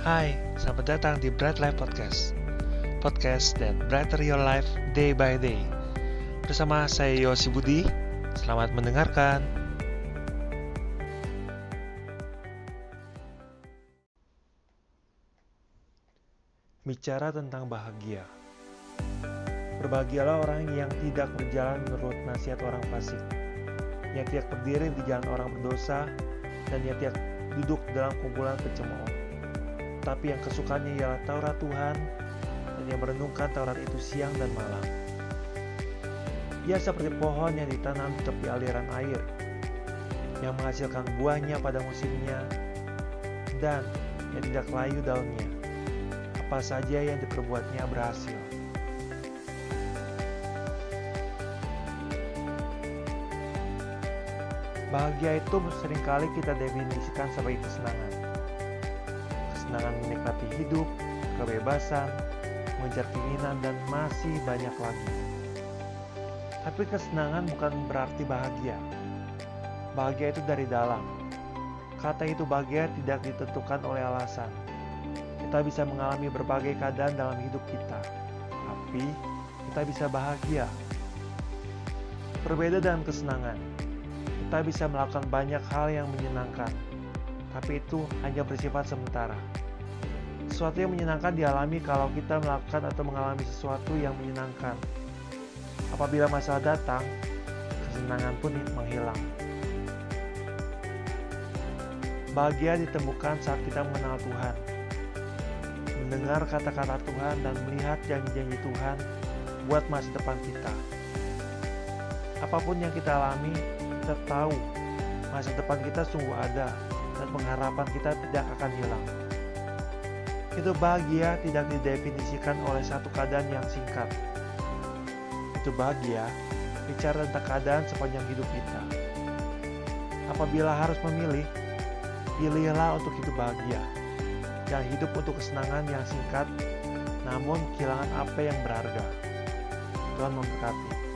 Hai, selamat datang di Bright Life Podcast. Podcast that brighter your life day by day. Bersama saya Yosi Budi. Selamat mendengarkan. Bicara tentang bahagia. Berbahagialah orang yang tidak berjalan menurut nasihat orang fasik. Yang tidak berdiri di jalan orang berdosa Dan yang tidak duduk dalam kumpulan pencemooh tapi yang kesukaannya ialah Taurat Tuhan dan yang merenungkan Taurat itu siang dan malam. Ia seperti pohon yang ditanam di tepi aliran air, yang menghasilkan buahnya pada musimnya, dan yang tidak layu daunnya. Apa saja yang diperbuatnya berhasil. Bahagia itu sering kali kita definisikan sebagai kesenangan kesenangan menikmati hidup, kebebasan, mengejar keinginan, dan masih banyak lagi. Tapi kesenangan bukan berarti bahagia. Bahagia itu dari dalam. Kata itu bahagia tidak ditentukan oleh alasan. Kita bisa mengalami berbagai keadaan dalam hidup kita, tapi kita bisa bahagia. Berbeda dengan kesenangan, kita bisa melakukan banyak hal yang menyenangkan, tapi itu hanya bersifat sementara. Sesuatu yang menyenangkan dialami kalau kita melakukan atau mengalami sesuatu yang menyenangkan. Apabila masalah datang, kesenangan pun menghilang. Bahagia ditemukan saat kita mengenal Tuhan, mendengar kata-kata Tuhan dan melihat janji-janji Tuhan buat masa depan kita. Apa pun yang kita alami, kita tahu masa depan kita sungguh ada dan pengharapan kita tidak akan hilang. Itu bahagia tidak didefinisikan oleh satu keadaan yang singkat. Itu bahagia bicara tentang keadaan sepanjang hidup kita. Apabila harus memilih, pilihlah untuk hidup bahagia. Jangan hidup untuk kesenangan yang singkat, namun kehilangan apa yang berharga. Tuhan memberkati.